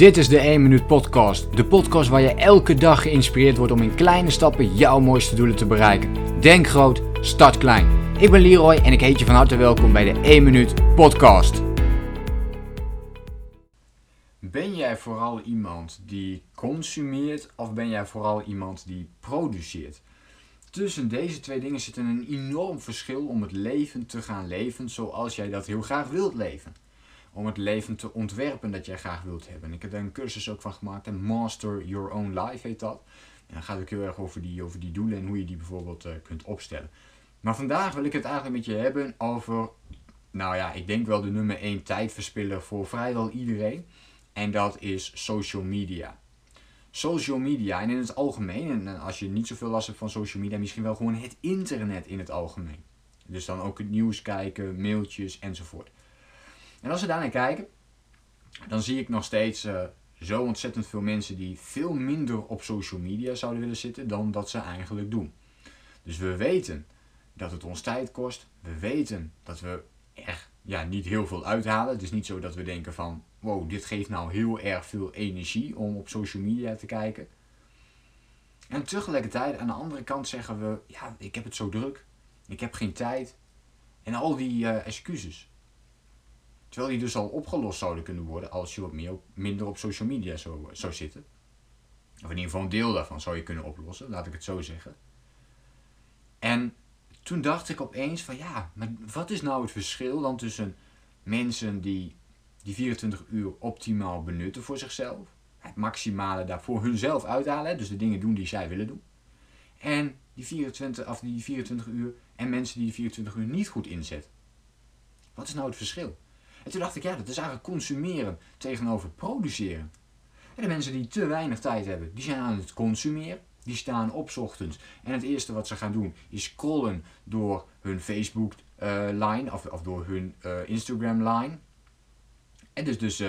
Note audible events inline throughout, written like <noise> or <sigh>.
Dit is de 1 Minuut Podcast. De podcast waar je elke dag geïnspireerd wordt om in kleine stappen jouw mooiste doelen te bereiken. Denk groot, start klein. Ik ben Leroy en ik heet je van harte welkom bij de 1 Minuut Podcast. Ben jij vooral iemand die consumeert of ben jij vooral iemand die produceert? Tussen deze twee dingen zit een enorm verschil om het leven te gaan leven zoals jij dat heel graag wilt leven om het leven te ontwerpen dat jij graag wilt hebben. Ik heb daar een cursus ook van gemaakt, en Master Your Own Life heet dat. En dan gaat het ook heel erg over die, over die doelen en hoe je die bijvoorbeeld uh, kunt opstellen. Maar vandaag wil ik het eigenlijk met je hebben over, nou ja, ik denk wel de nummer 1 tijdverspiller voor vrijwel iedereen. En dat is social media. Social media en in het algemeen, en als je niet zoveel last hebt van social media, misschien wel gewoon het internet in het algemeen. Dus dan ook het nieuws kijken, mailtjes enzovoort. En als we daarnaar kijken, dan zie ik nog steeds uh, zo ontzettend veel mensen die veel minder op social media zouden willen zitten dan dat ze eigenlijk doen. Dus we weten dat het ons tijd kost. We weten dat we er ja, niet heel veel uithalen. Het is niet zo dat we denken van, wow, dit geeft nou heel erg veel energie om op social media te kijken. En tegelijkertijd aan de andere kant zeggen we, ja, ik heb het zo druk. Ik heb geen tijd. En al die uh, excuses. Terwijl die dus al opgelost zouden kunnen worden als je wat meer, minder op social media zou, zou zitten. Of in ieder geval een deel daarvan zou je kunnen oplossen, laat ik het zo zeggen. En toen dacht ik opeens van ja, maar wat is nou het verschil dan tussen mensen die die 24 uur optimaal benutten voor zichzelf, het maximale daarvoor hunzelf uithalen, dus de dingen doen die zij willen doen, en die 24, of die 24 uur en mensen die die 24 uur niet goed inzetten. Wat is nou het verschil? En toen dacht ik, ja, dat is eigenlijk consumeren tegenover produceren. En de mensen die te weinig tijd hebben, die zijn aan het consumeren. Die staan op ochtends en het eerste wat ze gaan doen is scrollen door hun Facebook uh, line of, of door hun uh, Instagram line. En dus, dus uh,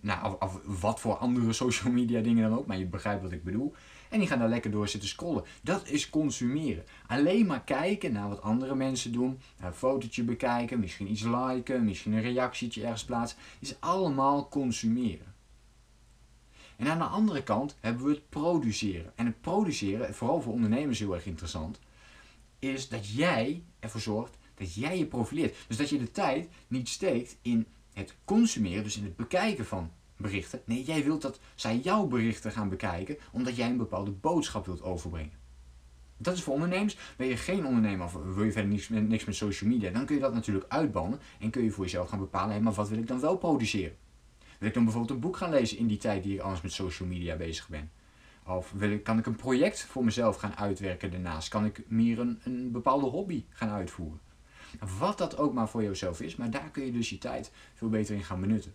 nou, of, of, wat voor andere <laughs> social media dingen dan ook, maar je begrijpt wat ik bedoel. En die gaan daar lekker door zitten scrollen. Dat is consumeren. Alleen maar kijken naar wat andere mensen doen. Een fotootje bekijken, misschien iets liken, misschien een reactietje ergens plaatsen. Is allemaal consumeren. En aan de andere kant hebben we het produceren. En het produceren, vooral voor ondernemers heel erg interessant, is dat jij ervoor zorgt dat jij je profileert. Dus dat je de tijd niet steekt in het consumeren, dus in het bekijken van berichten. Nee, jij wilt dat zij jouw berichten gaan bekijken, omdat jij een bepaalde boodschap wilt overbrengen. Dat is voor ondernemers. Ben je geen ondernemer of wil je verder niks, met social media, dan kun je dat natuurlijk uitbannen en kun je voor jezelf gaan bepalen, hé, maar wat wil ik dan wel produceren? Wil ik dan bijvoorbeeld een boek gaan lezen in die tijd die ik anders met social media bezig ben? Of wil ik, kan ik een project voor mezelf gaan uitwerken daarnaast? Kan ik meer een, een bepaalde hobby gaan uitvoeren? Wat dat ook maar voor jezelf is, maar daar kun je dus je tijd veel beter in gaan benutten.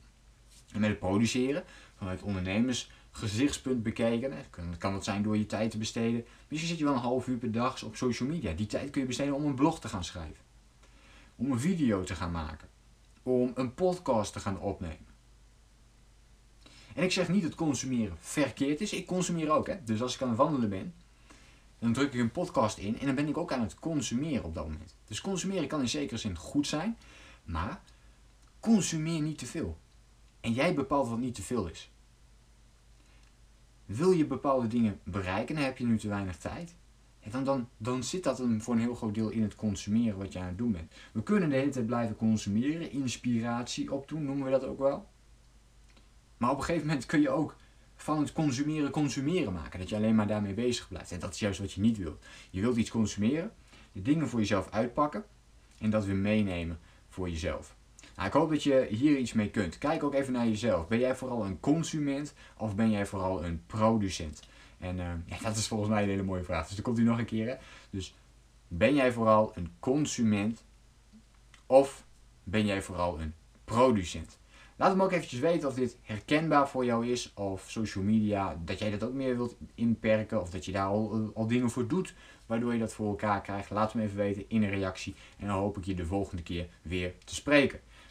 En met het produceren, vanuit ondernemersgezichtspunt bekeken, kan, kan dat zijn door je tijd te besteden. Misschien zit je wel een half uur per dag op social media. Die tijd kun je besteden om een blog te gaan schrijven. Om een video te gaan maken. Om een podcast te gaan opnemen. En ik zeg niet dat consumeren verkeerd is. Ik consumeer ook. Hè. Dus als ik aan het wandelen ben, dan druk ik een podcast in en dan ben ik ook aan het consumeren op dat moment. Dus consumeren kan in zekere zin goed zijn, maar consumeer niet te veel. En jij bepaalt wat niet te veel is. Wil je bepaalde dingen bereiken en heb je nu te weinig tijd? dan, dan, dan zit dat een, voor een heel groot deel in het consumeren wat je aan het doen bent. We kunnen de hele tijd blijven consumeren, inspiratie opdoen, noemen we dat ook wel. Maar op een gegeven moment kun je ook van het consumeren consumeren maken. Dat je alleen maar daarmee bezig blijft. En dat is juist wat je niet wilt. Je wilt iets consumeren, de dingen voor jezelf uitpakken en dat weer meenemen voor jezelf. Nou, ik hoop dat je hier iets mee kunt. Kijk ook even naar jezelf. Ben jij vooral een consument of ben jij vooral een producent? En uh, <laughs> ja, dat is volgens mij een hele mooie vraag. Dus dan komt u nog een keer. Dus ben jij vooral een consument of ben jij vooral een producent? Laat me ook eventjes weten of dit herkenbaar voor jou is. Of social media, dat jij dat ook meer wilt inperken. Of dat je daar al, al dingen voor doet. Waardoor je dat voor elkaar krijgt. Laat me even weten in een reactie. En dan hoop ik je de volgende keer weer te spreken.